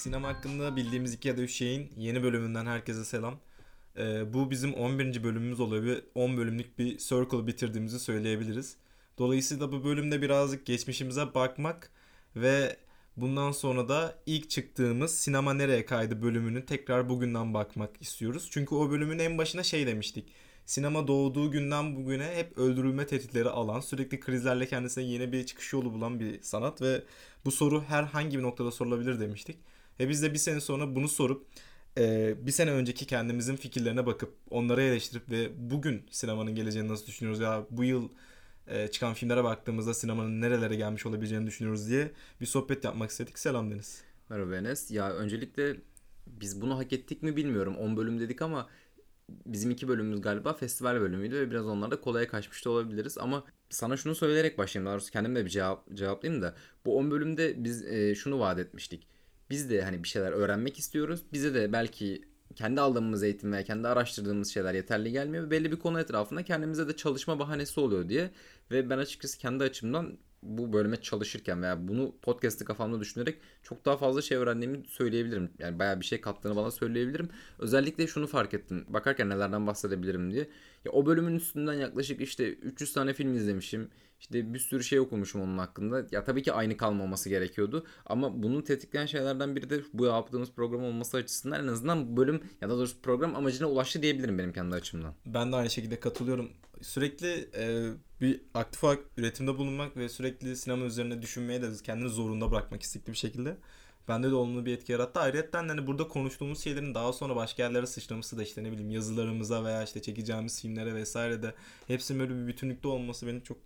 Sinema hakkında bildiğimiz iki ya da üç şeyin yeni bölümünden herkese selam. Ee, bu bizim 11. bölümümüz oluyor ve 10 bölümlük bir circle bitirdiğimizi söyleyebiliriz. Dolayısıyla bu bölümde birazcık geçmişimize bakmak ve bundan sonra da ilk çıktığımız Sinema Nereye Kaydı bölümünü tekrar bugünden bakmak istiyoruz. Çünkü o bölümün en başına şey demiştik. Sinema doğduğu günden bugüne hep öldürülme tehditleri alan, sürekli krizlerle kendisine yeni bir çıkış yolu bulan bir sanat ve bu soru herhangi bir noktada sorulabilir demiştik. Ve biz de bir sene sonra bunu sorup e, bir sene önceki kendimizin fikirlerine bakıp onları eleştirip ve bugün sinemanın geleceğini nasıl düşünüyoruz ya bu yıl e, çıkan filmlere baktığımızda sinemanın nerelere gelmiş olabileceğini düşünüyoruz diye bir sohbet yapmak istedik. Selam Deniz. Merhaba Enes. Ya öncelikle biz bunu hak ettik mi bilmiyorum. 10 bölüm dedik ama bizim iki bölümümüz galiba festival bölümüydü ve biraz onlarda kolaya kaçmış da olabiliriz. Ama sana şunu söyleyerek başlayayım. Daha doğrusu kendim de bir cevap, cevaplayayım da. Bu 10 bölümde biz e, şunu vaat etmiştik biz de hani bir şeyler öğrenmek istiyoruz. Bize de belki kendi aldığımız eğitim veya kendi araştırdığımız şeyler yeterli gelmiyor ve belli bir konu etrafında kendimize de çalışma bahanesi oluyor diye. Ve ben açıkçası kendi açımdan bu bölüme çalışırken veya bunu podcast'ı kafamda düşünerek çok daha fazla şey öğrendiğimi söyleyebilirim. Yani bayağı bir şey kattığını bana söyleyebilirim. Özellikle şunu fark ettim. Bakarken nelerden bahsedebilirim diye. Ya o bölümün üstünden yaklaşık işte 300 tane film izlemişim. İşte bir sürü şey okumuşum onun hakkında. Ya tabii ki aynı kalmaması gerekiyordu. Ama bunu tetikleyen şeylerden biri de bu yaptığımız program olması açısından en azından bölüm ya da doğrusu program amacına ulaştı diyebilirim benim kendi açımdan. Ben de aynı şekilde katılıyorum. Sürekli e, bir aktif olarak üretimde bulunmak ve sürekli sinema üzerine düşünmeye de kendini zorunda bırakmak istekli bir şekilde. Bende de olumlu bir etki yarattı. Ayrıca hani burada konuştuğumuz şeylerin daha sonra başka yerlere sıçraması da işte ne bileyim yazılarımıza veya işte çekeceğimiz filmlere vesaire de hepsinin böyle bir bütünlükte olması beni çok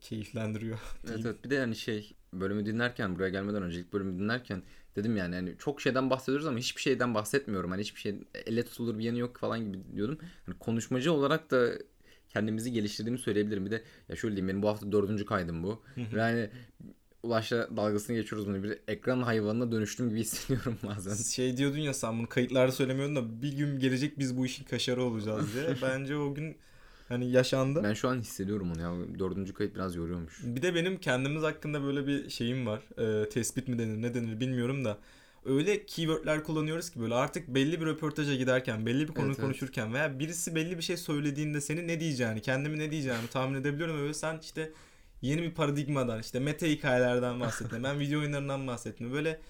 keyiflendiriyor. Evet evet bir de yani şey bölümü dinlerken buraya gelmeden önce ilk bölümü dinlerken dedim yani hani çok şeyden bahsediyoruz ama hiçbir şeyden bahsetmiyorum. Hani hiçbir şey elle tutulur bir yanı yok falan gibi diyordum. Hani konuşmacı olarak da kendimizi geliştirdiğimi söyleyebilirim. Bir de ya şöyle diyeyim benim bu hafta dördüncü kaydım bu. Yani Ulaş'la dalgasını geçiyoruz bunu. Bir ekran hayvanına dönüştüm gibi hissediyorum bazen. Şey diyordun ya sen bunu kayıtlarda söylemiyordun da bir gün gelecek biz bu işin kaşarı olacağız diye. Bence o gün Hani yaşandı. Ben şu an hissediyorum onu ya. Dördüncü kayıt biraz yoruyormuş. Bir de benim kendimiz hakkında böyle bir şeyim var. Ee, tespit mi denir ne denir bilmiyorum da. Öyle keywordler kullanıyoruz ki böyle artık belli bir röportaja giderken, belli bir konu evet, konuşurken evet. veya birisi belli bir şey söylediğinde senin ne diyeceğini, kendimi ne diyeceğimi tahmin edebiliyorum. Öyle sen işte yeni bir paradigmadan, işte meta hikayelerden bahsetme, ben video oyunlarından bahsetme. Böyle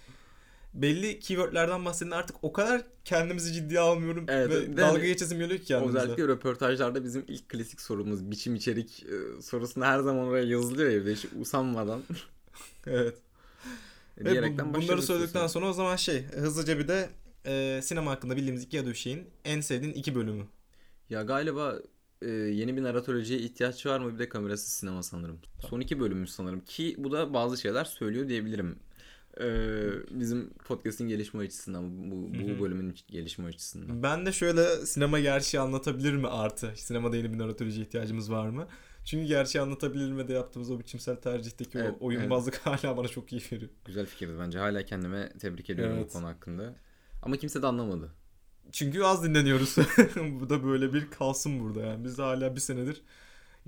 belli keywordlerden bahsedin artık o kadar kendimizi ciddiye almıyorum evet, ve dalga hani, geçesim geliyor ki yanımıza. Özellikle röportajlarda bizim ilk klasik sorumuz biçim içerik e, sorusunda her zaman oraya yazılıyor evde hiç usanmadan. evet. Ve bu, bunları söyledikten sonra o zaman şey hızlıca bir de e, sinema hakkında bildiğimiz iki ya da üç şeyin en sevdiğin iki bölümü. Ya galiba e, yeni bir naratörcüye ihtiyaç var mı bir de kamerası sinema sanırım. Tamam. Son iki bölümümüz sanırım ki bu da bazı şeyler söylüyor diyebilirim ee, bizim podcast'in gelişme açısından bu, bu bölümün gelişme açısından. Ben de şöyle sinema gerçeği anlatabilir mi artı? Sinemada yeni bir narratörce ihtiyacımız var mı? Çünkü gerçeği anlatabilir mi de yaptığımız o biçimsel tercihteki evet, o oyunbazlık evet. hala bana çok iyi veriyor. Güzel fikirdi bence. Hala kendime tebrik ediyorum evet. bu konu hakkında. Ama kimse de anlamadı. Çünkü az dinleniyoruz. bu da böyle bir kalsın burada yani. Biz hala bir senedir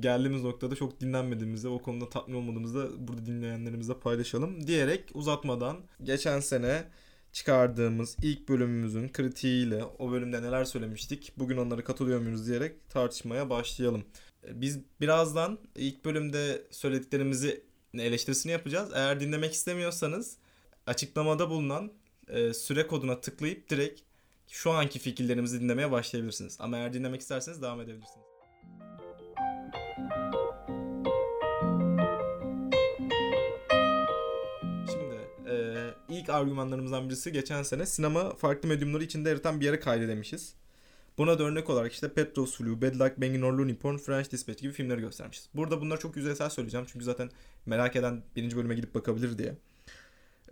geldiğimiz noktada çok dinlenmediğimizde o konuda tatmin olmadığımızda burada dinleyenlerimizle paylaşalım diyerek uzatmadan geçen sene çıkardığımız ilk bölümümüzün kritiğiyle o bölümde neler söylemiştik bugün onları katılıyor muyuz diyerek tartışmaya başlayalım. Biz birazdan ilk bölümde söylediklerimizi eleştirisini yapacağız. Eğer dinlemek istemiyorsanız açıklamada bulunan e, süre koduna tıklayıp direkt şu anki fikirlerimizi dinlemeye başlayabilirsiniz. Ama eğer dinlemek isterseniz devam edebilirsiniz. İlk argümanlarımızdan birisi geçen sene sinema farklı medyumları içinde yaratan bir yere kaydedemişiz. Buna da örnek olarak işte Petros Flu, Bad Luck, Banging or Looney Porn, French Dispatch gibi filmleri göstermişiz. Burada bunları çok yüzeysel söyleyeceğim çünkü zaten merak eden birinci bölüme gidip bakabilir diye.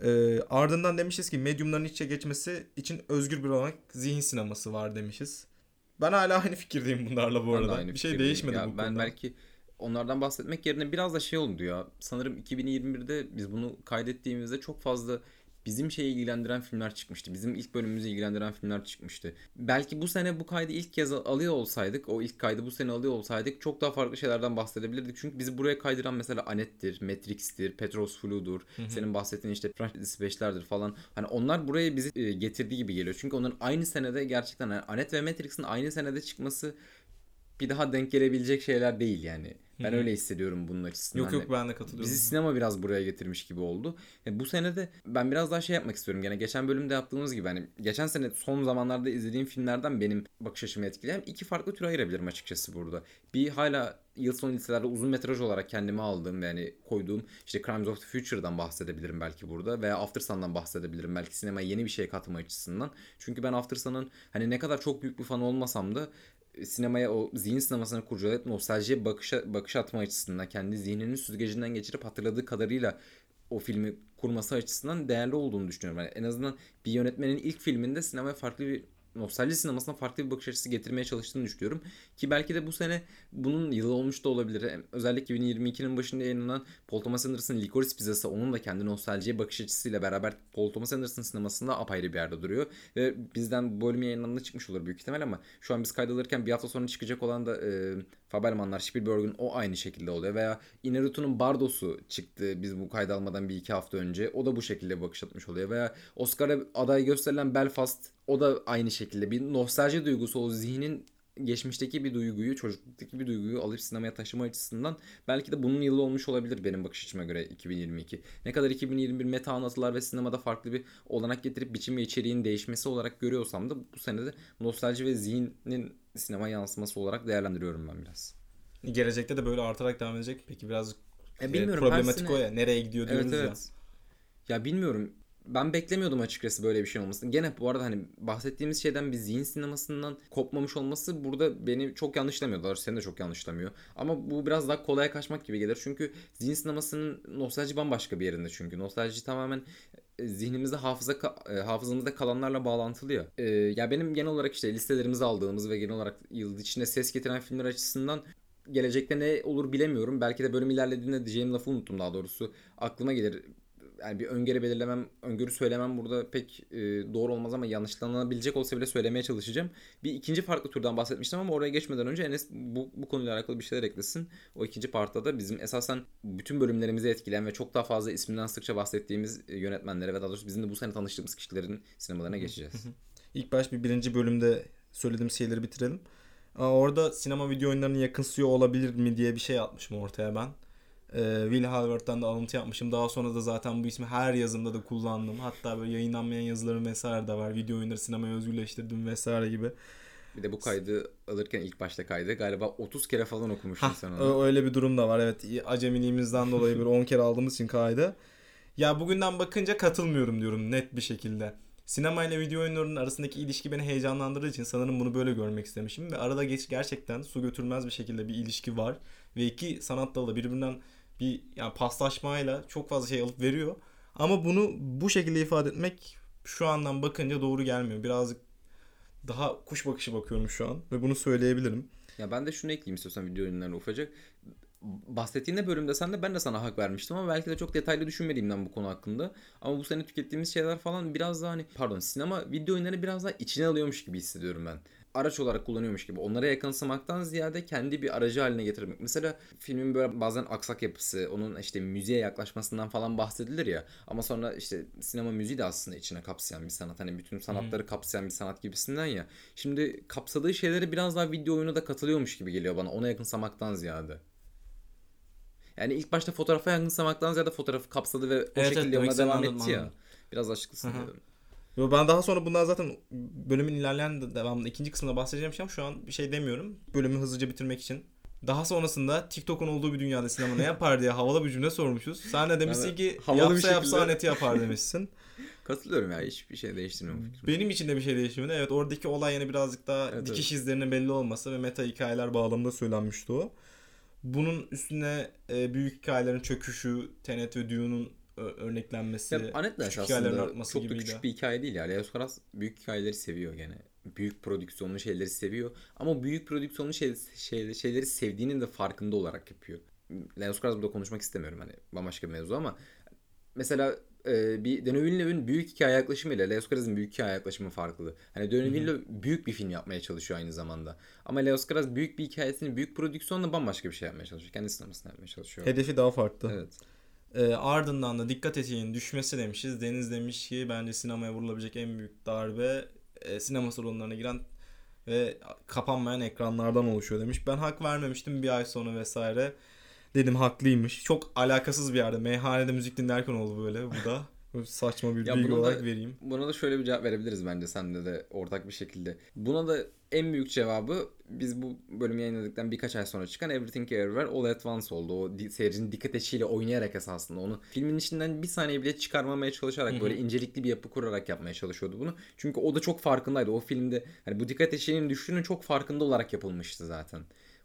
Ee, ardından demişiz ki medyumların içe geçmesi için özgür bir olarak zihin sineması var demişiz. Ben hala aynı fikirdeyim bunlarla bu arada. Bir şey değişmedi ya, bu ben konuda. belki onlardan bahsetmek yerine biraz da şey oldu ya. Sanırım 2021'de biz bunu kaydettiğimizde çok fazla bizim şeyi ilgilendiren filmler çıkmıştı. Bizim ilk bölümümüzü ilgilendiren filmler çıkmıştı. Belki bu sene bu kaydı ilk kez alıyor olsaydık, o ilk kaydı bu sene alıyor olsaydık çok daha farklı şeylerden bahsedebilirdik. Çünkü bizi buraya kaydıran mesela Anet'tir, Matrix'tir, Petros Flu'dur, senin bahsettiğin işte Francis 5'lerdir falan. Hani onlar buraya bizi e, getirdiği gibi geliyor. Çünkü onların aynı senede gerçekten yani Anet ve Matrix'in aynı senede çıkması bir daha denk gelebilecek şeyler değil yani. Ben öyle hissediyorum bunun açısından. Yok yok ben de katılıyorum. Bizi sinema biraz buraya getirmiş gibi oldu. E, bu sene de ben biraz daha şey yapmak istiyorum. Gene geçen bölümde yaptığımız gibi hani geçen sene son zamanlarda izlediğim filmlerden benim bakış açımı etkileyen iki farklı tür ayırabilirim açıkçası burada. Bir hala yıl sonu listelerde uzun metraj olarak kendime aldığım yani koyduğum işte Crimes of the Future'dan bahsedebilirim belki burada veya After Sun'dan bahsedebilirim belki sinemaya yeni bir şey katma açısından. Çünkü ben After Sun'ın hani ne kadar çok büyük bir fan olmasam da sinemaya o zihin sinemasına kurcalayıp nostaljiye bakışa, bakış atma açısından kendi zihninin süzgecinden geçirip hatırladığı kadarıyla o filmi kurması açısından değerli olduğunu düşünüyorum. Yani en azından bir yönetmenin ilk filminde sinemaya farklı bir nostalji sinemasına farklı bir bakış açısı getirmeye çalıştığını düşünüyorum. Ki belki de bu sene bunun yılı olmuş da olabilir. Özellikle 2022'nin başında yayınlanan Paul Thomas Anderson Licorice Pizzası onun da kendi nostaljiye bakış açısıyla beraber Paul Thomas Anderson sinemasında apayrı bir yerde duruyor. Ve bizden bu bölüm yayınlandığında çıkmış olur büyük ihtimal ama şu an biz kaydalırken bir hafta sonra çıkacak olan da e, Fabelmanlar Spielberg'ün o aynı şekilde oluyor. Veya Inarritu'nun Bardo'su çıktı biz bu kayda almadan bir iki hafta önce. O da bu şekilde bakış atmış oluyor. Veya Oscar'a aday gösterilen Belfast o da aynı şekilde bir nostalji duygusu o zihnin geçmişteki bir duyguyu, çocukluktaki bir duyguyu alıp sinemaya taşıma açısından belki de bunun yılı olmuş olabilir benim bakış açıma göre 2022. Ne kadar 2021 meta anlatılar ve sinemada farklı bir olanak getirip biçim ve içeriğin değişmesi olarak görüyorsam da bu senede nostalji ve zihnin sinema yansıması olarak değerlendiriyorum ben biraz. Gelecekte de böyle artarak devam edecek. Peki biraz e, bilmiyorum, problematik sene... o ya. Nereye gidiyor diyoruz evet, evet. ya. Ya bilmiyorum ben beklemiyordum açıkçası böyle bir şey olmasını. Gene bu arada hani bahsettiğimiz şeyden bir zihin sinemasından kopmamış olması burada beni çok yanlışlamıyor. Seni de çok yanlışlamıyor. Ama bu biraz daha kolaya kaçmak gibi gelir. Çünkü zihin sinemasının nostalji bambaşka bir yerinde çünkü. Nostalji tamamen e, zihnimizde hafıza e, hafızamızda kalanlarla bağlantılı ya. E, ya benim genel olarak işte listelerimizi aldığımız ve genel olarak yıl içinde ses getiren filmler açısından gelecekte ne olur bilemiyorum. Belki de bölüm ilerlediğinde diyeceğim lafı unuttum daha doğrusu. Aklıma gelir yani bir öngörü belirlemem, öngörü söylemem burada pek e, doğru olmaz ama yanlışlanabilecek olsa bile söylemeye çalışacağım. Bir ikinci farklı turdan bahsetmiştim ama oraya geçmeden önce Enes bu, bu konuyla alakalı bir şeyler eklesin. O ikinci partta da bizim esasen bütün bölümlerimizi etkileyen ve çok daha fazla isminden sıkça bahsettiğimiz e, yönetmenlere ve daha doğrusu bizim de bu sene tanıştığımız kişilerin sinemalarına geçeceğiz. İlk baş bir birinci bölümde söylediğim şeyleri bitirelim. Orada sinema video oyunlarını yakınsıyor olabilir mi diye bir şey atmışım ortaya ben. Ee, Will Halbert'ten de alıntı yapmışım. Daha sonra da zaten bu ismi her yazımda da kullandım. Hatta böyle yayınlanmayan yazılarım vesaire de var. Video oyunları sinemaya özgürleştirdim vesaire gibi. Bir de bu kaydı alırken ilk başta kaydı galiba 30 kere falan okumuşsun Hah, sen onu. Öyle bir durum da var evet. Acemiliğimizden dolayı böyle 10 kere aldığımız için kaydı. Ya bugünden bakınca katılmıyorum diyorum net bir şekilde. Sinema ile video oyunlarının arasındaki ilişki beni heyecanlandırdığı için sanırım bunu böyle görmek istemişim. Ve arada geç gerçekten su götürmez bir şekilde bir ilişki var. Ve iki sanat dalı birbirinden bir yani paslaşmayla çok fazla şey alıp veriyor. Ama bunu bu şekilde ifade etmek şu andan bakınca doğru gelmiyor. Birazcık daha kuş bakışı bakıyorum şu an ve bunu söyleyebilirim. Ya ben de şunu ekleyeyim istiyorsan video oyunlarına ufacık. Bahsettiğinde bölümde sen de ben de sana hak vermiştim ama belki de çok detaylı düşünmediğimden bu konu hakkında. Ama bu sene tükettiğimiz şeyler falan biraz daha hani pardon sinema video oyunları biraz daha içine alıyormuş gibi hissediyorum ben araç olarak kullanıyormuş gibi onlara yakınsamaktan ziyade kendi bir aracı haline getirmek. Mesela filmin böyle bazen aksak yapısı, onun işte müziğe yaklaşmasından falan bahsedilir ya. Ama sonra işte sinema müziği de aslında içine kapsayan bir sanat. Hani bütün sanatları kapsayan bir sanat gibisinden ya. Şimdi kapsadığı şeyleri biraz daha video oyunu da katılıyormuş gibi geliyor bana. Ona yakınsamaktan ziyade. Yani ilk başta fotoğrafa yakınsamaktan ziyade fotoğrafı kapsadı ve o evet, şekilde evet, ona devam etti ya. Biraz açıklısın dedim. Yo ben daha sonra bundan zaten bölümün ilerleyen devamında ikinci kısmında bahsedeceğim şey ama şu an bir şey demiyorum. Bölümü hızlıca bitirmek için. Daha sonrasında TikTok'un olduğu bir dünyada sinema ne yapar diye havalı bir cümle sormuşuz. Sen de demişsin yani, ki havalı yapsa şekilde... yapsa neti yapar demişsin. Katılıyorum ya hiçbir şey değiştirmiyorum. Benim için de bir şey değiştirmedi. Evet oradaki olay yine birazcık daha evet, dikiş evet. izlerinin belli olması ve meta hikayeler bağlamında söylenmişti o. Bunun üstüne e, büyük hikayelerin çöküşü, Tenet ve Dune'un örneklenmesi. Ya Anet de aslında çok da küçük bir hikaye değil ya. Leos Karas büyük hikayeleri seviyor gene. büyük prodüksiyonlu şeyleri seviyor. Ama büyük prodüksiyonlu şey, şey, şeyleri sevdiğinin de farkında olarak yapıyor. Leos Kars burada konuşmak istemiyorum hani bambaşka bir mevzu ama mesela e, bir Denis Villeneuve'ün büyük hikaye yaklaşımı ile Leos Karas'ın büyük hikaye yaklaşımı farklı. Hani Denis Villeneuve büyük bir film yapmaya çalışıyor aynı zamanda. Ama Leos Karas büyük bir hikayesini büyük prodüksiyonla bambaşka bir şey yapmaya çalışıyor. Kendi sinemasını yapmaya çalışıyor. Hedefi daha farklı. Evet. E, ardından da dikkat etiğinin düşmesi demişiz. Deniz demiş ki bence sinemaya vurulabilecek en büyük darbe e, sinema salonlarına giren ve kapanmayan ekranlardan oluşuyor demiş. Ben hak vermemiştim bir ay sonra vesaire. Dedim haklıymış. Çok alakasız bir yerde. Meyhanede müzik dinlerken oldu böyle bu da. Saçma bir Ya bilgi buna da- olarak vereyim. Buna da şöyle bir cevap verebiliriz bence sende de ortak bir şekilde. Buna da en büyük cevabı biz bu bölümü yayınladıktan birkaç ay sonra çıkan Everything Everywhere All at Once oldu. O seyircinin dikkat eşiğiyle oynayarak esasında onu filmin içinden bir saniye bile çıkarmamaya çalışarak böyle incelikli bir yapı kurarak yapmaya çalışıyordu bunu. Çünkü o da çok farkındaydı. O filmde hani bu dikkat eşiğinin düştüğünün çok farkında olarak yapılmıştı zaten.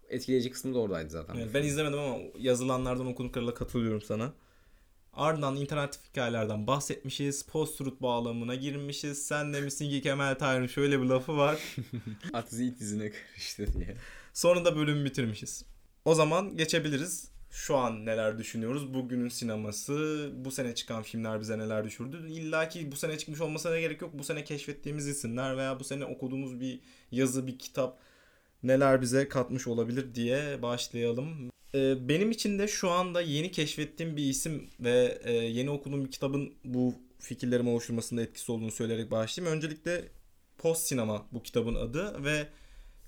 Etkileyici kısmı da oradaydı zaten. Evet, ben izlemedim ama yazılanlardan okuduklarıyla katılıyorum sana. Ardından internet hikayelerden bahsetmişiz. Post-truth bağlamına girmişiz. Sen demişsin ki Kemal Tahir'in şöyle bir lafı var. At it dizine karıştı diye. Sonra da bölümü bitirmişiz. O zaman geçebiliriz. Şu an neler düşünüyoruz? Bugünün sineması, bu sene çıkan filmler bize neler düşürdü? İlla ki bu sene çıkmış olmasına gerek yok. Bu sene keşfettiğimiz isimler veya bu sene okuduğumuz bir yazı, bir kitap neler bize katmış olabilir diye başlayalım. Ee, benim için de şu anda yeni keşfettiğim bir isim ve e, yeni okuduğum bir kitabın bu fikirlerimi oluşturmasında etkisi olduğunu söyleyerek başlayayım. Öncelikle Post Sinema bu kitabın adı ve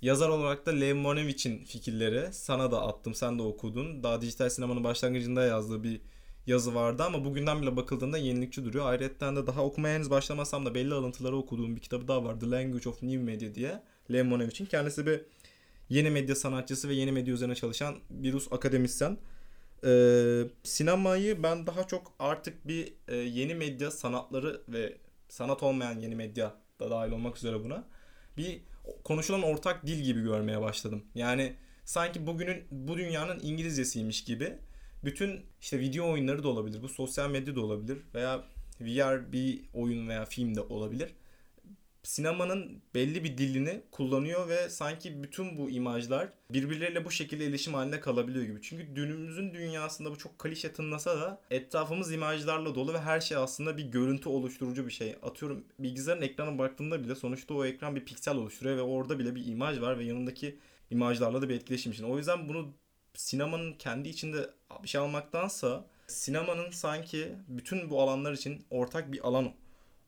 Yazar olarak da Lev Monevich'in fikirleri sana da attım sen de okudun. Daha dijital sinemanın başlangıcında yazdığı bir yazı vardı ama bugünden bile bakıldığında yenilikçi duruyor. Ayrıca de daha okumaya henüz başlamasam da belli alıntıları okuduğum bir kitabı daha var. The Language of New Media diye Lev Monevich'in. Kendisi bir yeni medya sanatçısı ve yeni medya üzerine çalışan bir Rus akademisyen. Ee, sinemayı ben daha çok artık bir e, yeni medya sanatları ve sanat olmayan yeni medya da dahil olmak üzere buna bir konuşulan ortak dil gibi görmeye başladım. Yani sanki bugünün bu dünyanın İngilizcesiymiş gibi bütün işte video oyunları da olabilir. Bu sosyal medya da olabilir veya VR bir oyun veya film de olabilir. Sinemanın belli bir dilini kullanıyor ve sanki bütün bu imajlar birbirleriyle bu şekilde iletişim halinde kalabiliyor gibi. Çünkü günümüzün dünyasında bu çok klişe tınlasa da etrafımız imajlarla dolu ve her şey aslında bir görüntü oluşturucu bir şey. Atıyorum bilgisayarın ekranına baktığında bile sonuçta o ekran bir piksel oluşturuyor ve orada bile bir imaj var ve yanındaki imajlarla da bir etkileşim için. O yüzden bunu sinemanın kendi içinde bir şey almaktansa sinemanın sanki bütün bu alanlar için ortak bir alan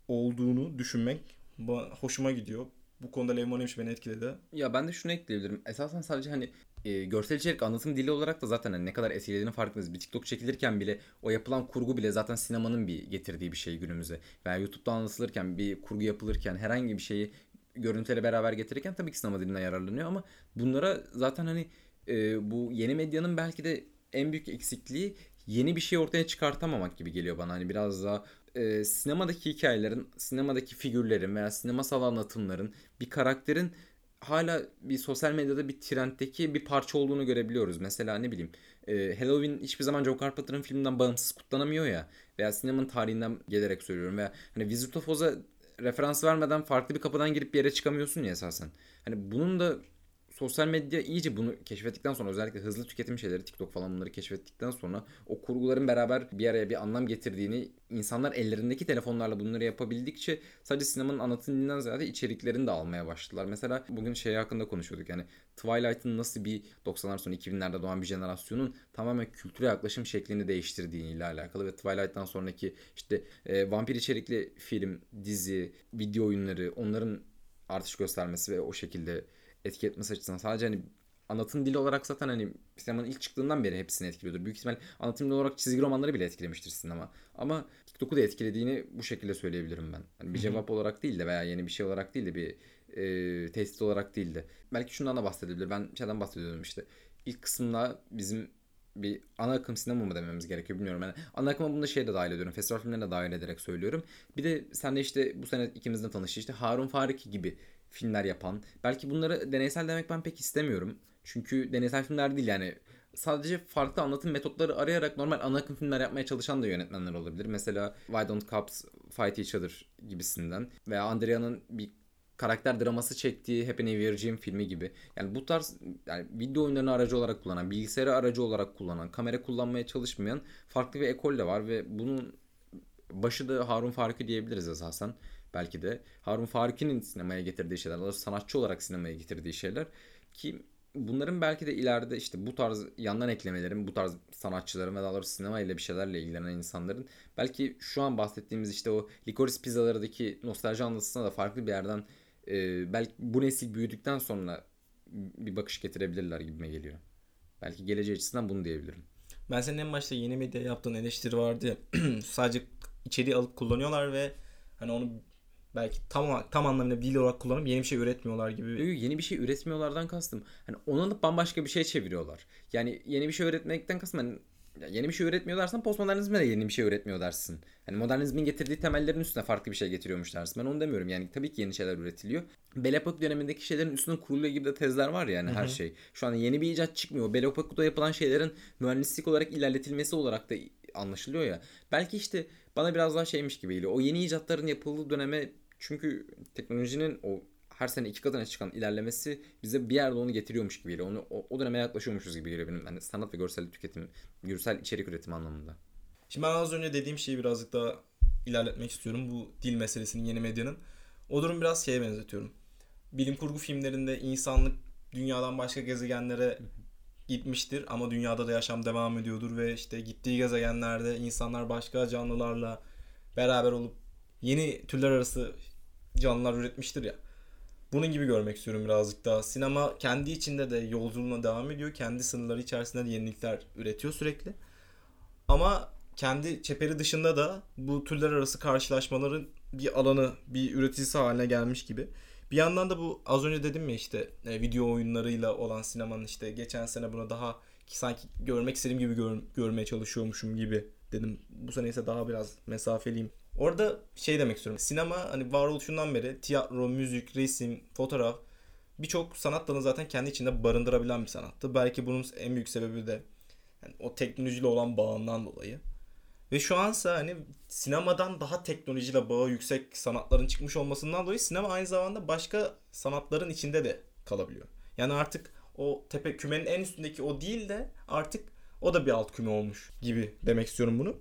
olduğunu düşünmek ba- hoşuma gidiyor. Bu konuda Lev Moneviç beni etkiledi. Ya ben de şunu ekleyebilirim. Esasen sadece hani e, görsel içerik anlatım dili olarak da zaten hani ne kadar etkilediğini farkındayız. Bir TikTok çekilirken bile o yapılan kurgu bile zaten sinemanın bir getirdiği bir şey günümüze. Veya YouTube'da anlatılırken bir kurgu yapılırken herhangi bir şeyi görüntüleri beraber getirirken tabii ki sinema dilinden yararlanıyor ama bunlara zaten hani e, bu yeni medyanın belki de en büyük eksikliği yeni bir şey ortaya çıkartamamak gibi geliyor bana. Hani biraz daha e, sinemadaki hikayelerin, sinemadaki figürlerin veya sinemasal anlatımların bir karakterin hala bir sosyal medyada bir trenddeki bir parça olduğunu görebiliyoruz. Mesela ne bileyim e, Halloween hiçbir zaman Joe Carpenter'ın filminden bağımsız kutlanamıyor ya veya sinemanın tarihinden gelerek söylüyorum veya hani Wizard of Oz'a referans vermeden farklı bir kapıdan girip bir yere çıkamıyorsun ya esasen. Hani bunun da sosyal medya iyice bunu keşfettikten sonra özellikle hızlı tüketim şeyleri TikTok falan bunları keşfettikten sonra o kurguların beraber bir araya bir anlam getirdiğini insanlar ellerindeki telefonlarla bunları yapabildikçe sadece sinemanın anlatım dilinden ziyade içeriklerini de almaya başladılar. Mesela bugün şey hakkında konuşuyorduk yani Twilight'ın nasıl bir 90'lar sonu 2000'lerde doğan bir jenerasyonun tamamen kültüre yaklaşım şeklini değiştirdiğiyle alakalı ve Twilight'tan sonraki işte e, vampir içerikli film, dizi, video oyunları onların artış göstermesi ve o şekilde etki etmesi açısından sadece hani anlatım dili olarak zaten hani sinemanın ilk çıktığından beri hepsini etkiliyordur. Büyük ihtimal anlatım dili olarak çizgi romanları bile etkilemiştir sinema. Ama TikTok'u da etkilediğini bu şekilde söyleyebilirim ben. Hani bir cevap olarak değil de veya yeni bir şey olarak değil de bir e, tehdit olarak değil de. Belki şundan da bahsedebilir. Ben şeyden bahsediyorum işte. İlk kısımda bizim bir ana akım sinema mı dememiz gerekiyor bilmiyorum. Yani ana akıma bunu da şey de dahil ediyorum. Festival filmlerine de dahil ederek söylüyorum. Bir de sen de işte bu sene ikimizle tanıştı işte Harun Fariki gibi filmler yapan. Belki bunları deneysel demek ben pek istemiyorum. Çünkü deneysel filmler değil yani sadece farklı anlatım metotları arayarak normal ana akım filmler yapmaya çalışan da yönetmenler olabilir. Mesela Why Don't Cops Fight Each Other gibisinden veya Andrea'nın bir karakter draması çektiği Happy New Year filmi gibi. Yani bu tarz yani video oyunlarını aracı olarak kullanan, bilgisayarı aracı olarak kullanan, kamera kullanmaya çalışmayan farklı bir ekol de var ve bunun başı da Harun Faruki diyebiliriz esasen. Belki de Harun Faruki'nin sinemaya getirdiği şeyler, sanatçı olarak sinemaya getirdiği şeyler ki bunların belki de ileride işte bu tarz yandan eklemelerin, bu tarz sanatçıların ve daha doğrusu sinema ile bir şeylerle ilgilenen insanların belki şu an bahsettiğimiz işte o Licorice pizzalardaki nostalji anlatısına da farklı bir yerden e, belki bu nesil büyüdükten sonra bir bakış getirebilirler gibime geliyor. Belki geleceği açısından bunu diyebilirim. Ben senin en başta yeni medya yaptığın eleştiri vardı sadece içeriği alıp kullanıyorlar ve hani onu belki tam tam anlamıyla dil olarak kullanıp yeni bir şey üretmiyorlar gibi. Yeni bir şey üretmiyorlardan kastım. Hani onu alıp bambaşka bir şey çeviriyorlar. Yani yeni bir şey üretmekten kastım hani yeni bir şey üretmiyor dersen postmodernizme de yeni bir şey üretmiyor dersin. Hani modernizmin getirdiği temellerin üstüne farklı bir şey getiriyormuş dersin. Ben onu demiyorum. Yani tabii ki yeni şeyler üretiliyor. Epoque dönemindeki şeylerin üstüne kuruluyor gibi de tezler var ya yani Hı-hı. her şey. Şu an yeni bir icat çıkmıyor. Epoque'da yapılan şeylerin mühendislik olarak ilerletilmesi olarak da anlaşılıyor ya. Belki işte bana biraz daha şeymiş gibi geliyor. O yeni icatların yapıldığı döneme çünkü teknolojinin o her sene iki katına çıkan ilerlemesi bize bir yerde onu getiriyormuş gibi geliyor. Onu, o, o döneme yaklaşıyormuşuz gibi geliyor benim hani sanat ve görsel tüketim, görsel içerik üretimi anlamında. Şimdi ben az önce dediğim şeyi birazcık daha ilerletmek istiyorum. Bu dil meselesinin yeni medyanın. O durum biraz şeye benzetiyorum. Bilim kurgu filmlerinde insanlık dünyadan başka gezegenlere gitmiştir ama dünyada da yaşam devam ediyordur ve işte gittiği gezegenlerde insanlar başka canlılarla beraber olup yeni türler arası canlılar üretmiştir ya. Bunun gibi görmek istiyorum birazcık daha. Sinema kendi içinde de yolculuğuna devam ediyor. Kendi sınırları içerisinde de yenilikler üretiyor sürekli. Ama kendi çeperi dışında da bu türler arası karşılaşmaların bir alanı, bir üreticisi haline gelmiş gibi. Bir yandan da bu az önce dedim ya işte e, video oyunlarıyla olan sinemanın işte geçen sene buna daha sanki görmek istediğim gibi gör, görmeye çalışıyormuşum gibi dedim. Bu sene ise daha biraz mesafeliyim. Orada şey demek istiyorum. Sinema hani varoluşundan beri tiyatro, müzik, resim, fotoğraf birçok sanat dalını zaten kendi içinde barındırabilen bir sanattı. Belki bunun en büyük sebebi de yani o teknolojiyle olan bağından dolayı. Ve şu ansa hani sinemadan daha teknolojiyle bağı yüksek sanatların çıkmış olmasından dolayı sinema aynı zamanda başka sanatların içinde de kalabiliyor. Yani artık o tepe kümenin en üstündeki o değil de artık o da bir alt küme olmuş gibi demek istiyorum bunu.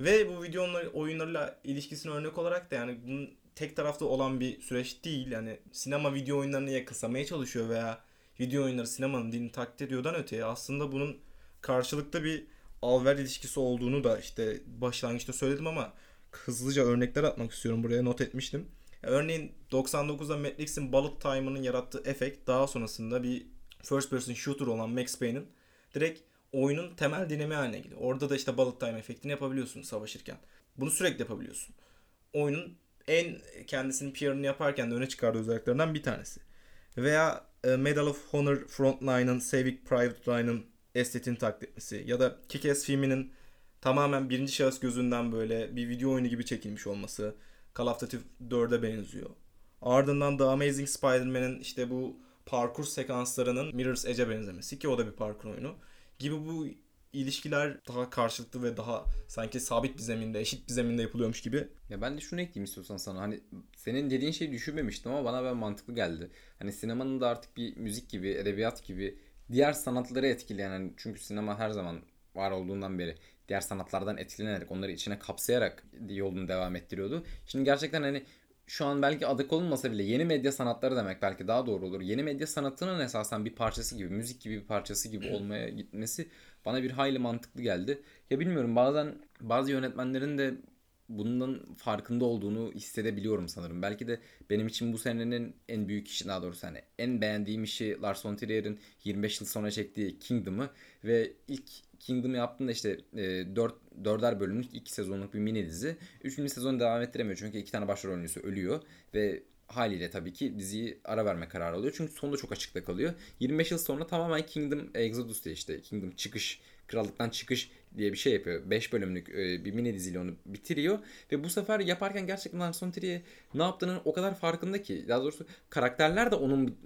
Ve bu video oyunlarıyla ilişkisini örnek olarak da yani bunun tek tarafta olan bir süreç değil. Yani sinema video oyunlarını yakınsamaya çalışıyor veya video oyunları sinemanın dilini taklit ediyordan öteye aslında bunun karşılıklı bir alver ilişkisi olduğunu da işte başlangıçta söyledim ama hızlıca örnekler atmak istiyorum buraya not etmiştim. Örneğin 99'da Matrix'in Bullet Time'ının yarattığı efekt daha sonrasında bir first person shooter olan Max Payne'in direkt oyunun temel dinamiği haline geliyor. Orada da işte bullet time efektini yapabiliyorsun savaşırken. Bunu sürekli yapabiliyorsun. Oyunun en kendisinin PR'ını yaparken de öne çıkardığı özelliklerinden bir tanesi. Veya e, Medal of Honor Frontline'ın Saving Private Ryan'ın estetiğini taklit etmesi ya da Kick-Ass filminin tamamen birinci şahıs gözünden böyle bir video oyunu gibi çekilmiş olması Call of Duty 4'e benziyor. Ardından The Amazing Spider-Man'in işte bu parkur sekanslarının Mirror's Edge'e benzemesi ki o da bir parkur oyunu gibi bu ilişkiler daha karşılıklı ve daha sanki sabit bir zeminde, eşit bir zeminde yapılıyormuş gibi. Ya ben de şunu ekleyeyim istiyorsan sana. Hani senin dediğin şeyi düşünmemiştim ama bana ben mantıklı geldi. Hani sinemanın da artık bir müzik gibi, edebiyat gibi diğer sanatları etkileyen hani çünkü sinema her zaman var olduğundan beri diğer sanatlardan etkilenerek onları içine kapsayarak yolunu devam ettiriyordu. Şimdi gerçekten hani şu an belki adı konulmasa bile yeni medya sanatları demek belki daha doğru olur. Yeni medya sanatının esasen bir parçası gibi, müzik gibi bir parçası gibi olmaya gitmesi bana bir hayli mantıklı geldi. Ya bilmiyorum bazen bazı yönetmenlerin de bundan farkında olduğunu hissedebiliyorum sanırım. Belki de benim için bu senenin en büyük işi daha doğrusu hani en beğendiğim işi Lars von Trier'in 25 yıl sonra çektiği Kingdom'ı ve ilk Kingdom'ı yaptığında işte e, 4 dörder bölümlük 2 sezonluk bir mini dizi. 3. sezonu devam ettiremiyor çünkü iki tane başrol oyuncusu ölüyor ve haliyle tabii ki diziyi ara verme kararı alıyor. Çünkü sonunda çok açıkta kalıyor. 25 yıl sonra tamamen Kingdom Exodus diye işte Kingdom çıkış, krallıktan çıkış diye bir şey yapıyor. 5 bölümlük e, bir mini diziyle onu bitiriyor. Ve bu sefer yaparken gerçekten Lars Trier'e ne yaptığının o kadar farkında ki. Daha doğrusu karakterler de onun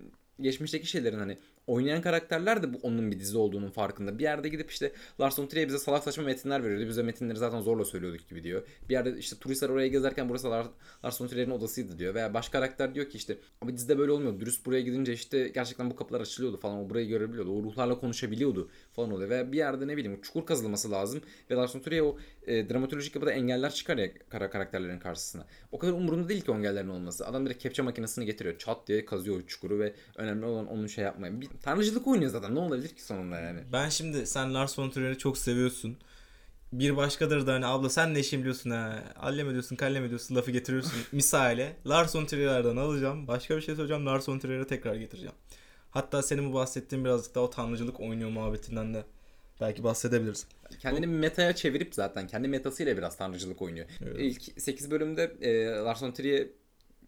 geçmişteki şeylerin hani oynayan karakterler de bu onun bir dizi olduğunun farkında. Bir yerde gidip işte Lars von Trier bize salak saçma metinler veriyordu. Bize metinleri zaten zorla söylüyorduk gibi diyor. Bir yerde işte turistler oraya gezerken burası Lars, von Trier'in odasıydı diyor. Veya başka karakter diyor ki işte ama dizide böyle olmuyor. Dürüst buraya gidince işte gerçekten bu kapılar açılıyordu falan. O burayı görebiliyordu. O ruhlarla konuşabiliyordu falan oluyor. Ve bir yerde ne bileyim çukur kazılması lazım. Ve Lars von Trier o e, dramatolojik yapıda engeller çıkar ya kara karakterlerin karşısına. O kadar umurunda değil ki o engellerin olması. Adam direkt kepçe makinesini getiriyor. Çat diye kazıyor o çukuru ve önemli olan onun şey yapmayın. Bir tanrıcılık oynuyor zaten. Ne olabilir ki sonunda yani? Ben şimdi sen Lars von Trier'i çok seviyorsun. Bir başkadır da hani abla sen ne işin biliyorsun ha. Allem ediyorsun, kallem ediyorsun lafı getiriyorsun. Misale Lars von Trier'den alacağım. Başka bir şey söyleyeceğim. Lars von Trier'e tekrar getireceğim. Hatta senin bu bahsettiğin birazcık daha o tanrıcılık oynuyor muhabbetinden de belki bahsedebiliriz. Kendini bu... metaya çevirip zaten kendi metasıyla biraz tanrıcılık oynuyor. Evet. İlk 8 bölümde e, Lars von Trier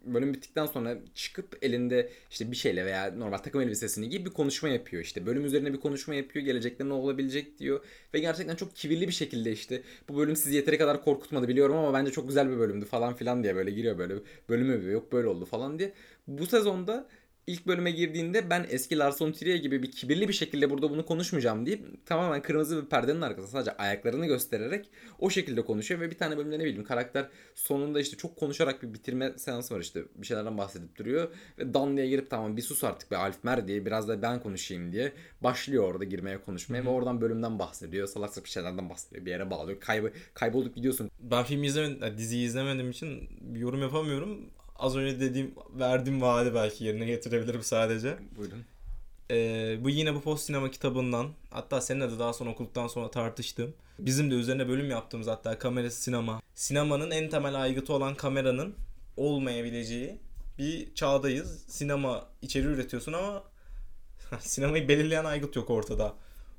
bölüm bittikten sonra çıkıp elinde işte bir şeyle veya normal takım elbisesini giyip bir konuşma yapıyor işte. Bölüm üzerine bir konuşma yapıyor. Gelecekte ne olabilecek diyor. Ve gerçekten çok kibirli bir şekilde işte bu bölüm sizi yeteri kadar korkutmadı biliyorum ama bence çok güzel bir bölümdü falan filan diye böyle giriyor böyle bölümü yok böyle oldu falan diye. Bu sezonda ilk bölüme girdiğinde ben eski Lars von Trier gibi bir kibirli bir şekilde burada bunu konuşmayacağım deyip tamamen kırmızı bir perdenin arkasında sadece ayaklarını göstererek o şekilde konuşuyor ve bir tane bölümde ne bileyim karakter sonunda işte çok konuşarak bir bitirme seansı var işte bir şeylerden bahsedip duruyor ve Dan diye girip tamam bir sus artık be Alfmer diye biraz da ben konuşayım diye başlıyor orada girmeye konuşmaya Hı-hı. ve oradan bölümden bahsediyor salak bir şeylerden bahsediyor bir yere bağlıyor Kayb kaybolup gidiyorsun. Ben film izlemedim diziyi izlemediğim için yorum yapamıyorum az önce dediğim verdiğim vaadi belki yerine getirebilirim sadece. Buyurun. Ee, bu yine bu post sinema kitabından hatta seninle de daha sonra okuduktan sonra tartıştım. Bizim de üzerine bölüm yaptığımız hatta kamerası sinema. Sinemanın en temel aygıtı olan kameranın olmayabileceği bir çağdayız. Sinema içeri üretiyorsun ama sinemayı belirleyen aygıt yok ortada.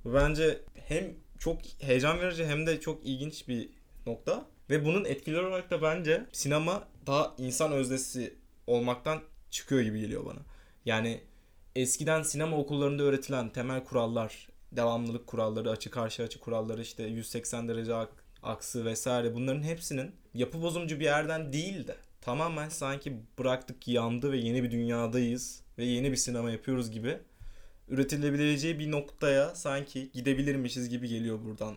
Bence hem çok heyecan verici hem de çok ilginç bir nokta. Ve bunun etkileri olarak da bence sinema daha insan öznesi olmaktan çıkıyor gibi geliyor bana. Yani eskiden sinema okullarında öğretilen temel kurallar, devamlılık kuralları, açı karşı açı kuralları, işte 180 derece aksı vesaire bunların hepsinin yapı bozumcu bir yerden değil de tamamen sanki bıraktık yandı ve yeni bir dünyadayız ve yeni bir sinema yapıyoruz gibi üretilebileceği bir noktaya sanki gidebilirmişiz gibi geliyor buradan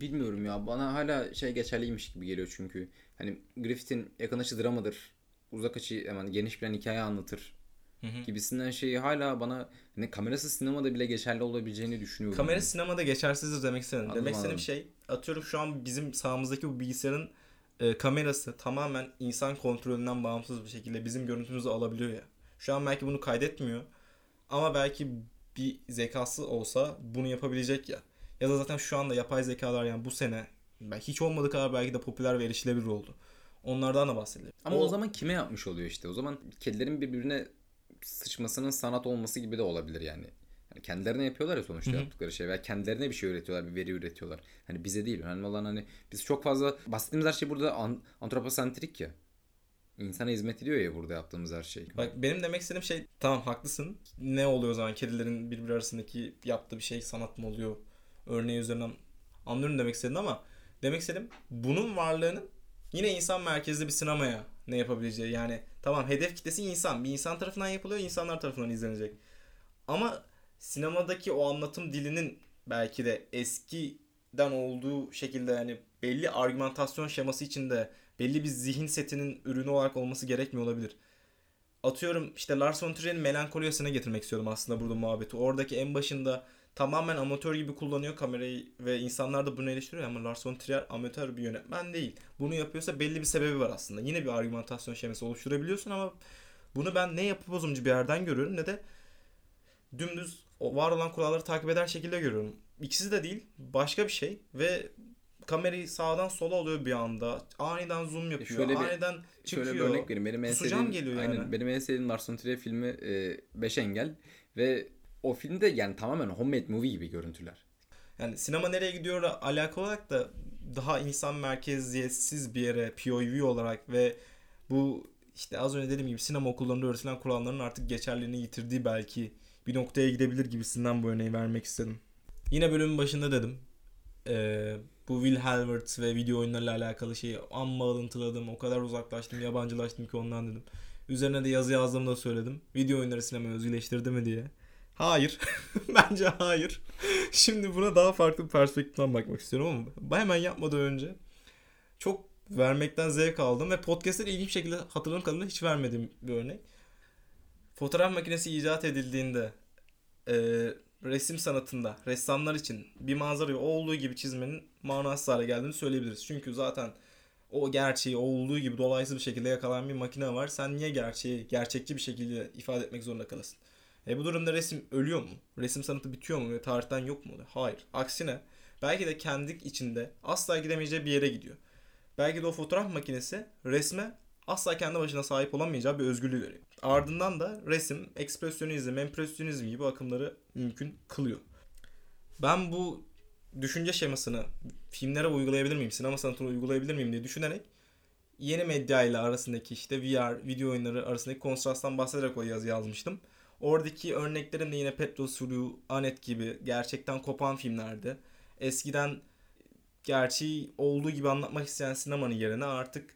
Bilmiyorum ya bana hala şey geçerliymiş gibi geliyor çünkü. Hani Griffith'in yakın açı dramadır. Uzak açı hemen geniş plan hikaye anlatır. Hı hı. gibisinden şeyi hala bana hani kamerası sinemada bile geçerli olabileceğini düşünüyorum. Kamera yani. sinemada geçersizdir demek istedim. Demek istediğim şey atıyorum şu an bizim sağımızdaki bu bilgisayarın e, kamerası tamamen insan kontrolünden bağımsız bir şekilde bizim görüntümüzü alabiliyor ya. Şu an belki bunu kaydetmiyor. Ama belki bir zekası olsa bunu yapabilecek ya. Ya da zaten şu anda yapay zekalar yani bu sene hiç olmadığı kadar belki de popüler ve erişilebilir oldu. Onlardan da bahsedelim. Ama o, o zaman kime yapmış oluyor işte? O zaman kedilerin birbirine sıçmasının sanat olması gibi de olabilir yani. yani kendilerine yapıyorlar ya sonuçta Hı-hı. yaptıkları şey veya kendilerine bir şey üretiyorlar, bir veri üretiyorlar. Hani bize değil. Önemli olan hani biz çok fazla bahsettiğimiz her şey burada an- antroposentrik ya. İnsana hizmet ediyor ya burada yaptığımız her şey. Bak benim demek istediğim şey tamam haklısın. Ne oluyor o zaman kedilerin birbiri arasındaki yaptığı bir şey sanat mı oluyor? Örneği üzerinden anlıyorum demek istedim ama demek istedim bunun varlığının yine insan merkezli bir sinemaya ne yapabileceği yani tamam hedef kitlesi insan bir insan tarafından yapılıyor insanlar tarafından izlenecek ama sinemadaki o anlatım dilinin belki de eskiden olduğu şekilde yani belli argümantasyon şeması içinde belli bir zihin setinin ürünü olarak olması gerekmiyor olabilir. Atıyorum işte Lars von Trier'in melankoliyasına getirmek istiyorum aslında burada muhabbeti. Oradaki en başında tamamen amatör gibi kullanıyor kamerayı ve insanlar da bunu eleştiriyor ama Lars von Trier amatör bir yönetmen değil. Bunu yapıyorsa belli bir sebebi var aslında. Yine bir argümantasyon şeması oluşturabiliyorsun ama bunu ben ne yapı bozumcu bir yerden görüyorum ne de dümdüz var olan kuralları takip eder şekilde görüyorum. İkisi de değil başka bir şey ve kamerayı sağdan sola oluyor bir anda. Aniden zoom yapıyor. Şöyle bir, aniden çıkıyor. Şöyle bir örnek vereyim. Benim en sevdiğim, geliyor yani. Aynen, benim en sevdiğim Lars von Trier filmi 5 e, Engel ve o filmde yani tamamen homemade movie gibi görüntüler. Yani sinema nereye gidiyor alakalı olarak da daha insan merkeziyetsiz bir yere POV olarak ve bu işte az önce dediğim gibi sinema okullarında öğretilen kuralların artık geçerliliğini yitirdiği belki bir noktaya gidebilir gibisinden bu örneği vermek istedim. Yine bölümün başında dedim. Ee, bu Will Halvert ve video oyunlarıyla alakalı şeyi amma alıntıladım. O kadar uzaklaştım, yabancılaştım ki ondan dedim. Üzerine de yazı yazdığımda söyledim. Video oyunları sinema özgürleştirdi mi diye. Hayır. Bence hayır. Şimdi buna daha farklı bir perspektiften bakmak istiyorum ama hemen yapmadan önce çok vermekten zevk aldım ve podcast'te ilginç şekilde hatırladığım kadarıyla hiç vermediğim bir örnek. Fotoğraf makinesi icat edildiğinde e, resim sanatında ressamlar için bir manzarayı olduğu gibi çizmenin manasız hale geldiğini söyleyebiliriz. Çünkü zaten o gerçeği olduğu gibi dolaysız bir şekilde yakalayan bir makine var. Sen niye gerçeği gerçekçi bir şekilde ifade etmek zorunda kalasın? E bu durumda resim ölüyor mu? Resim sanatı bitiyor mu ve tarihten yok mu? Hayır. Aksine belki de kendi içinde asla gidemeyeceği bir yere gidiyor. Belki de o fotoğraf makinesi resme asla kendi başına sahip olamayacağı bir özgürlüğü veriyor. Ardından da resim, ekspresyonizm, empresyonizm gibi akımları mümkün kılıyor. Ben bu düşünce şemasını filmlere uygulayabilir miyim, sinema sanatına uygulayabilir miyim diye düşünerek yeni medya ile arasındaki işte VR, video oyunları arasındaki kontrasttan bahsederek o yazı yazmıştım. Oradaki örneklerim de yine Petro Suru, Anet gibi gerçekten kopan filmlerdi. Eskiden gerçeği olduğu gibi anlatmak isteyen sinemanın yerine artık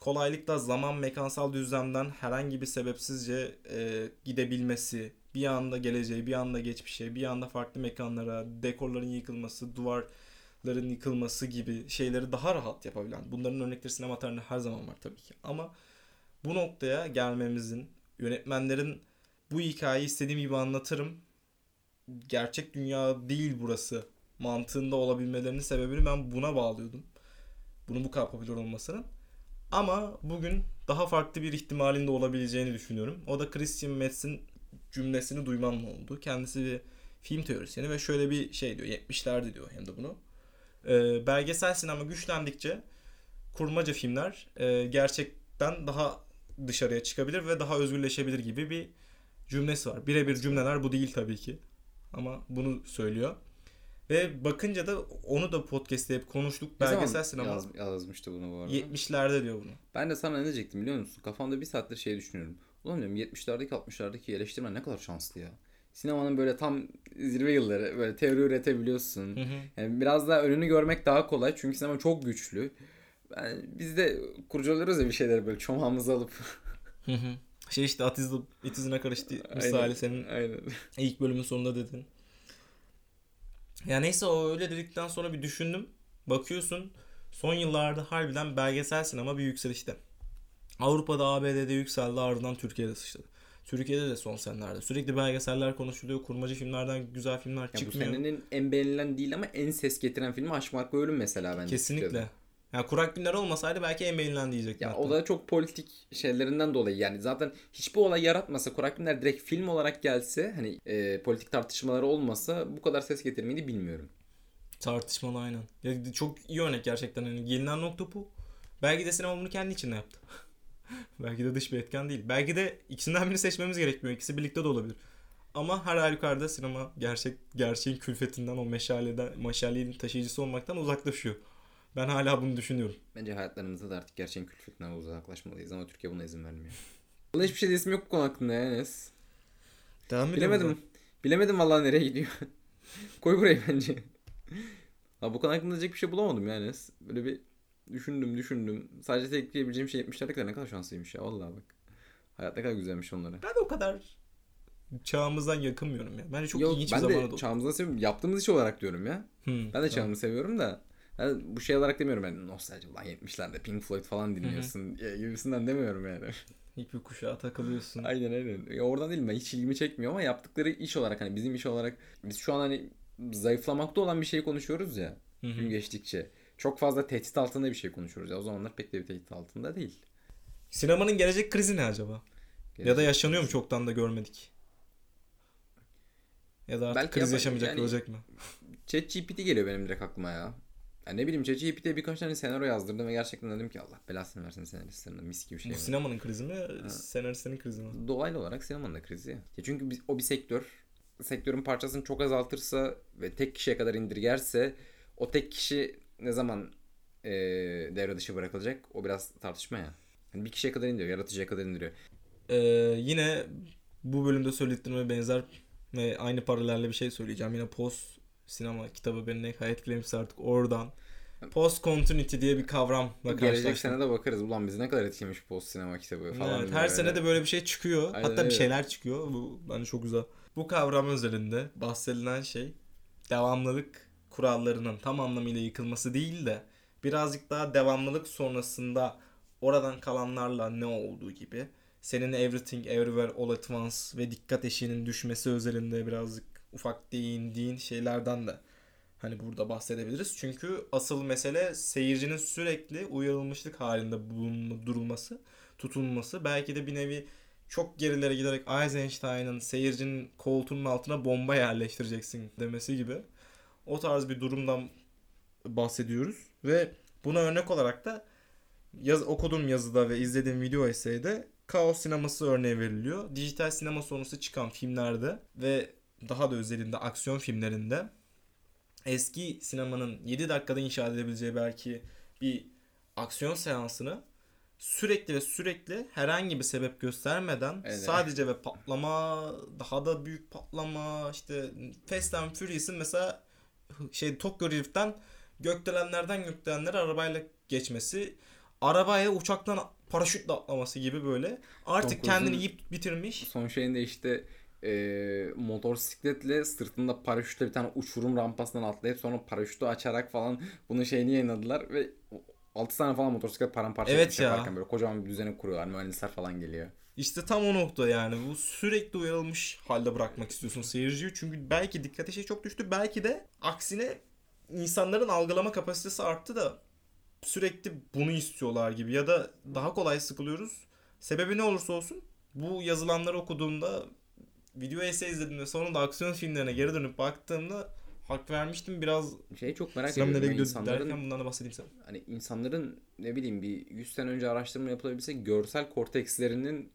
kolaylıkla zaman mekansal düzlemden herhangi bir sebepsizce e, gidebilmesi, bir anda geleceği, bir anda geçmişe, bir anda farklı mekanlara, dekorların yıkılması, duvarların yıkılması gibi şeyleri daha rahat yapabilen. Bunların örnekleri sinema tarihinde her zaman var tabii ki. Ama bu noktaya gelmemizin, yönetmenlerin bu hikayeyi istediğim gibi anlatırım. Gerçek dünya değil burası mantığında olabilmelerinin sebebini ben buna bağlıyordum. Bunun bu kadar popüler olmasının. Ama bugün daha farklı bir ihtimalinde olabileceğini düşünüyorum. O da Christian Metz'in cümlesini duymam oldu. Kendisi bir film teorisyeni ve şöyle bir şey diyor. 70'lerde diyor hem de bunu. E, belgesel sinema güçlendikçe kurmaca filmler e, gerçekten daha dışarıya çıkabilir ve daha özgürleşebilir gibi bir cümlesi var. Birebir cümleler bu değil tabii ki. Ama bunu söylüyor. Ve bakınca da onu da podcast'te hep konuştuk. Ne Belgesel sinema. yaz, yazmıştı bunu bu arada? 70'lerde diyor bunu. Ben de sana ne diyecektim biliyor musun? Kafamda bir saattir şey düşünüyorum. Ulan diyorum 70'lerdeki 60'lardaki eleştirmen ne kadar şanslı ya. Sinemanın böyle tam zirve yılları böyle teori üretebiliyorsun. Hı hı. Yani biraz daha önünü görmek daha kolay çünkü sinema çok güçlü. Yani biz de kurcalıyoruz ya bir şeyleri böyle çomağımızı alıp. Hı hı. Şey işte atizle itizine karıştı misali Aynen, senin Aynen. ilk bölümün sonunda dedin. Ya neyse o öyle dedikten sonra bir düşündüm. Bakıyorsun son yıllarda harbiden belgesel sinema bir yükselişte. Avrupa'da ABD'de yükseldi ardından Türkiye'de sıçradı. Türkiye'de de son senelerde. Sürekli belgeseller konuşuluyor. Kurmacı filmlerden güzel filmler Ya bu çıkmıyor. senenin en beğenilen değil ama en ses getiren filmi Aşk Marka Ölüm mesela bence. Kesinlikle. Türkiye'de. Ya Kurak Günler olmasaydı belki en beğenilen diyecektim. Ya hatta. o da çok politik şeylerinden dolayı yani zaten hiçbir olay yaratmasa Kurak Günler direkt film olarak gelse hani e, politik tartışmaları olmasa bu kadar ses getirmeyi bilmiyorum. Tartışmalı aynen. Ya çok iyi örnek gerçekten. Hani gelinen nokta bu. Belki de sinema bunu kendi içinde yaptı. Belki de dış bir etken değil. Belki de ikisinden birini seçmemiz gerekmiyor. İkisi birlikte de olabilir. Ama her halükarda sinema gerçek gerçeğin külfetinden o meşaleden meşalenin taşıyıcısı olmaktan uzaklaşıyor. Ben hala bunu düşünüyorum. Bence hayatlarımızda da artık gerçeğin külfetinden uzaklaşmalıyız ama Türkiye buna izin vermiyor. Buna hiçbir şey diyesim yok bu konu hakkında ya Enes. Devam Bilemedim. Bilemedim vallahi nereye gidiyor. Koy burayı bence. Ha bu konu hakkında diyecek bir şey bulamadım yani. Enes. Böyle bir düşündüm düşündüm. Sadece tek ekleyebileceğim şey 70'lerde ne kadar şanslıymış ya vallahi bak. Hayat ne kadar güzelmiş onlara. Ben de o kadar çağımızdan yakınmıyorum ya. Bence çok Yok, ilginç ben bir zamana de doğru. çağımızdan seviyorum. Yaptığımız iş olarak diyorum ya. Hmm, Ben de tamam. çağımı seviyorum da. Yani bu şey olarak demiyorum ben nostalji ulan 70'lerde Pink Floyd falan dinliyorsun gibisinden demiyorum yani. İlk bir kuşağa takılıyorsun. aynen aynen. Ya oradan değil ben hiç ilgimi çekmiyor ama yaptıkları iş olarak hani bizim iş olarak biz şu an hani zayıflamakta olan bir şey konuşuyoruz ya gün geçtikçe. Çok fazla tehdit altında bir şey konuşuyoruz ya. O zamanlar pek de bir tehdit altında değil. Sinemanın gelecek krizi ne acaba? Ya da yaşanıyor mu çoktan da görmedik? Ya da artık Belki kriz yapar- yaşamayacak yani- olacak mı? ChatGPT geliyor benim direkt aklıma ya. Ya ne bileyim ChatGPT'ye birkaç tane senaryo yazdırdım ve gerçekten dedim ki Allah belasını versin senaristlerine mis gibi şey. Bu sinemanın krizi mi? Senaristlerin krizi mi? Dolaylı olarak sinemanın da krizi. Ya çünkü biz, o bir sektör. Sektörün parçasını çok azaltırsa ve tek kişiye kadar indirgerse o tek kişi ne zaman eee devre dışı bırakılacak o biraz tartışma ya. Yani bir kişiye kadar indiriyor, yaratıcıya kadar indiriyor. Ee, yine bu bölümde söylediklerime benzer ve aynı paralelle bir şey söyleyeceğim. Yine post sinema kitabı beni ne kadar etkilemişse artık oradan. Post continuity diye bir kavramla Gelecek karşılaştım. sene de bakarız. Ulan bizi ne kadar etkilemiş post sinema kitabı falan. Evet, her böyle. sene de böyle bir şey çıkıyor. Aynen Hatta bir öyle. şeyler çıkıyor. Bu bence çok güzel. Bu kavram üzerinde bahsedilen şey devamlılık kurallarının tam anlamıyla yıkılması değil de birazcık daha devamlılık sonrasında oradan kalanlarla ne olduğu gibi senin everything everywhere all at once ve dikkat eşiğinin düşmesi özelinde birazcık ufak değindiğin şeylerden de hani burada bahsedebiliriz. Çünkü asıl mesele seyircinin sürekli uyarılmışlık halinde bulunma, durulması, tutulması. Belki de bir nevi çok gerilere giderek Eisenstein'ın seyircinin koltuğunun altına bomba yerleştireceksin demesi gibi o tarz bir durumdan bahsediyoruz ve buna örnek olarak da yaz, okuduğum yazıda ve izlediğim video eseyde kaos sineması örneği veriliyor. Dijital sinema sonrası çıkan filmlerde ve daha da özelinde aksiyon filmlerinde eski sinemanın 7 dakikada inşa edebileceği belki bir aksiyon seansını sürekli ve sürekli herhangi bir sebep göstermeden Evet. sadece ve patlama, daha da büyük patlama, işte Fast and Furious'ın mesela şey Tokyo Drift'ten gökdelenlerden gökdelenlere arabayla geçmesi, arabaya uçaktan paraşütle atlaması gibi böyle artık Tom kendini yiyip bitirmiş. Son şeyinde işte e, motosikletle sırtında paraşütle bir tane uçurum rampasından atlayıp sonra paraşütü açarak falan bunun şeyini yayınladılar ve 6 tane falan motosiklet paramparça Evet ya. yaparken böyle kocaman bir düzeni kuruyorlar. Mühendisler falan geliyor. İşte tam o nokta yani. Bu sürekli uyarılmış halde bırakmak istiyorsun seyirciyi. Çünkü belki dikkate şey çok düştü. Belki de aksine insanların algılama kapasitesi arttı da sürekli bunu istiyorlar gibi. Ya da daha kolay sıkılıyoruz. Sebebi ne olursa olsun bu yazılanları okuduğumda video essay izlediğimde sonra da aksiyon filmlerine geri dönüp baktığımda hak vermiştim. Biraz Şeyi çok merak ediyorum. nereye ya, gidiyor insanların derken bundan da bahsedeyim sana. hani insanların ne bileyim bir 100 sene önce araştırma yapılabilse görsel kortekslerinin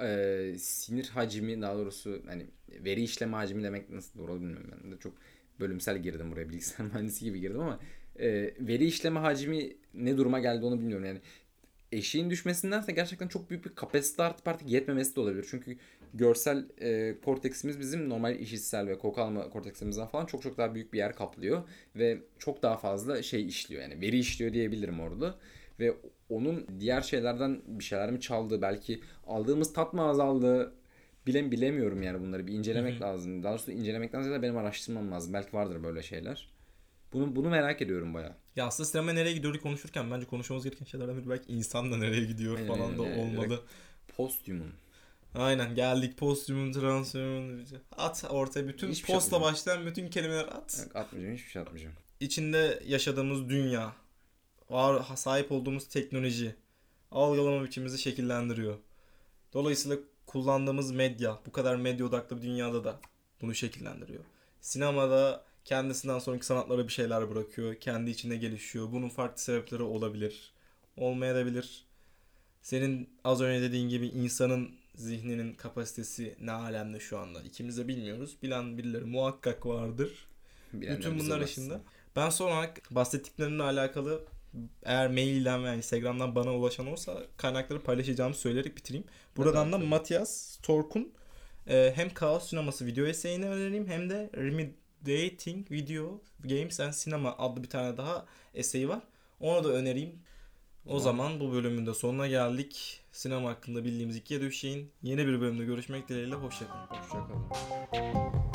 e, sinir hacmi daha doğrusu hani veri işleme hacmi demek nasıl doğru bilmiyorum ben de çok bölümsel girdim buraya bilgisayar mühendisi gibi girdim ama e, veri işleme hacmi ne duruma geldi onu bilmiyorum yani eşiğin düşmesindense gerçekten çok büyük bir kapasite artıp artık yetmemesi de olabilir. Çünkü görsel e, korteksimiz bizim normal işitsel ve koku alma korteksimizden falan çok çok daha büyük bir yer kaplıyor ve çok daha fazla şey işliyor yani veri işliyor diyebilirim orada ve onun diğer şeylerden bir şeyler mi çaldı belki aldığımız tat mı azaldı bilem bilemiyorum yani bunları bir incelemek lazım. Daha doğrusu incelemekten ziyade benim araştırmam lazım. Belki vardır böyle şeyler. Bunu bunu merak ediyorum baya. Ya aslında sinema nereye gidiyor diye konuşurken bence konuşmamız gereken şeylerden biri belki insan da nereye gidiyor falan da aynen. olmalı. Posthuman. Aynen geldik posthuman, transhuman. At ortaya bütün Hiçbir şey postla atmayacağım. başlayan bütün kelimeler at. Yok, atmayacağım hiçbir şey atmayacağım. İçinde yaşadığımız dünya, var sahip olduğumuz teknoloji, algılama biçimimizi şekillendiriyor. Dolayısıyla kullandığımız medya, bu kadar medya odaklı bir dünyada da bunu şekillendiriyor. Sinemada kendisinden sonraki sanatlara bir şeyler bırakıyor, kendi içinde gelişiyor. Bunun farklı sebepleri olabilir, olmayabilir. Senin az önce dediğin gibi insanın zihninin kapasitesi ne alemde şu anda? İkimiz de bilmiyoruz. Bilen birileri muhakkak vardır. Bilenler Bütün bunlar dışında. Ben son olarak bahsettiklerimle alakalı eğer mailden veya Instagram'dan bana ulaşan olsa kaynakları paylaşacağımı söyleyerek bitireyim. Buradan da. Matias Tork'un e, hem Kaos Sineması video eseyini önereyim hem de Remediating Video Games and Cinema adlı bir tane daha eseyi var. Onu da önereyim. O zaman bu bölümün de sonuna geldik. Sinema hakkında bildiğimiz iki ya da üç şeyin yeni bir bölümde görüşmek dileğiyle. Hoşçakalın. Hoşçakalın.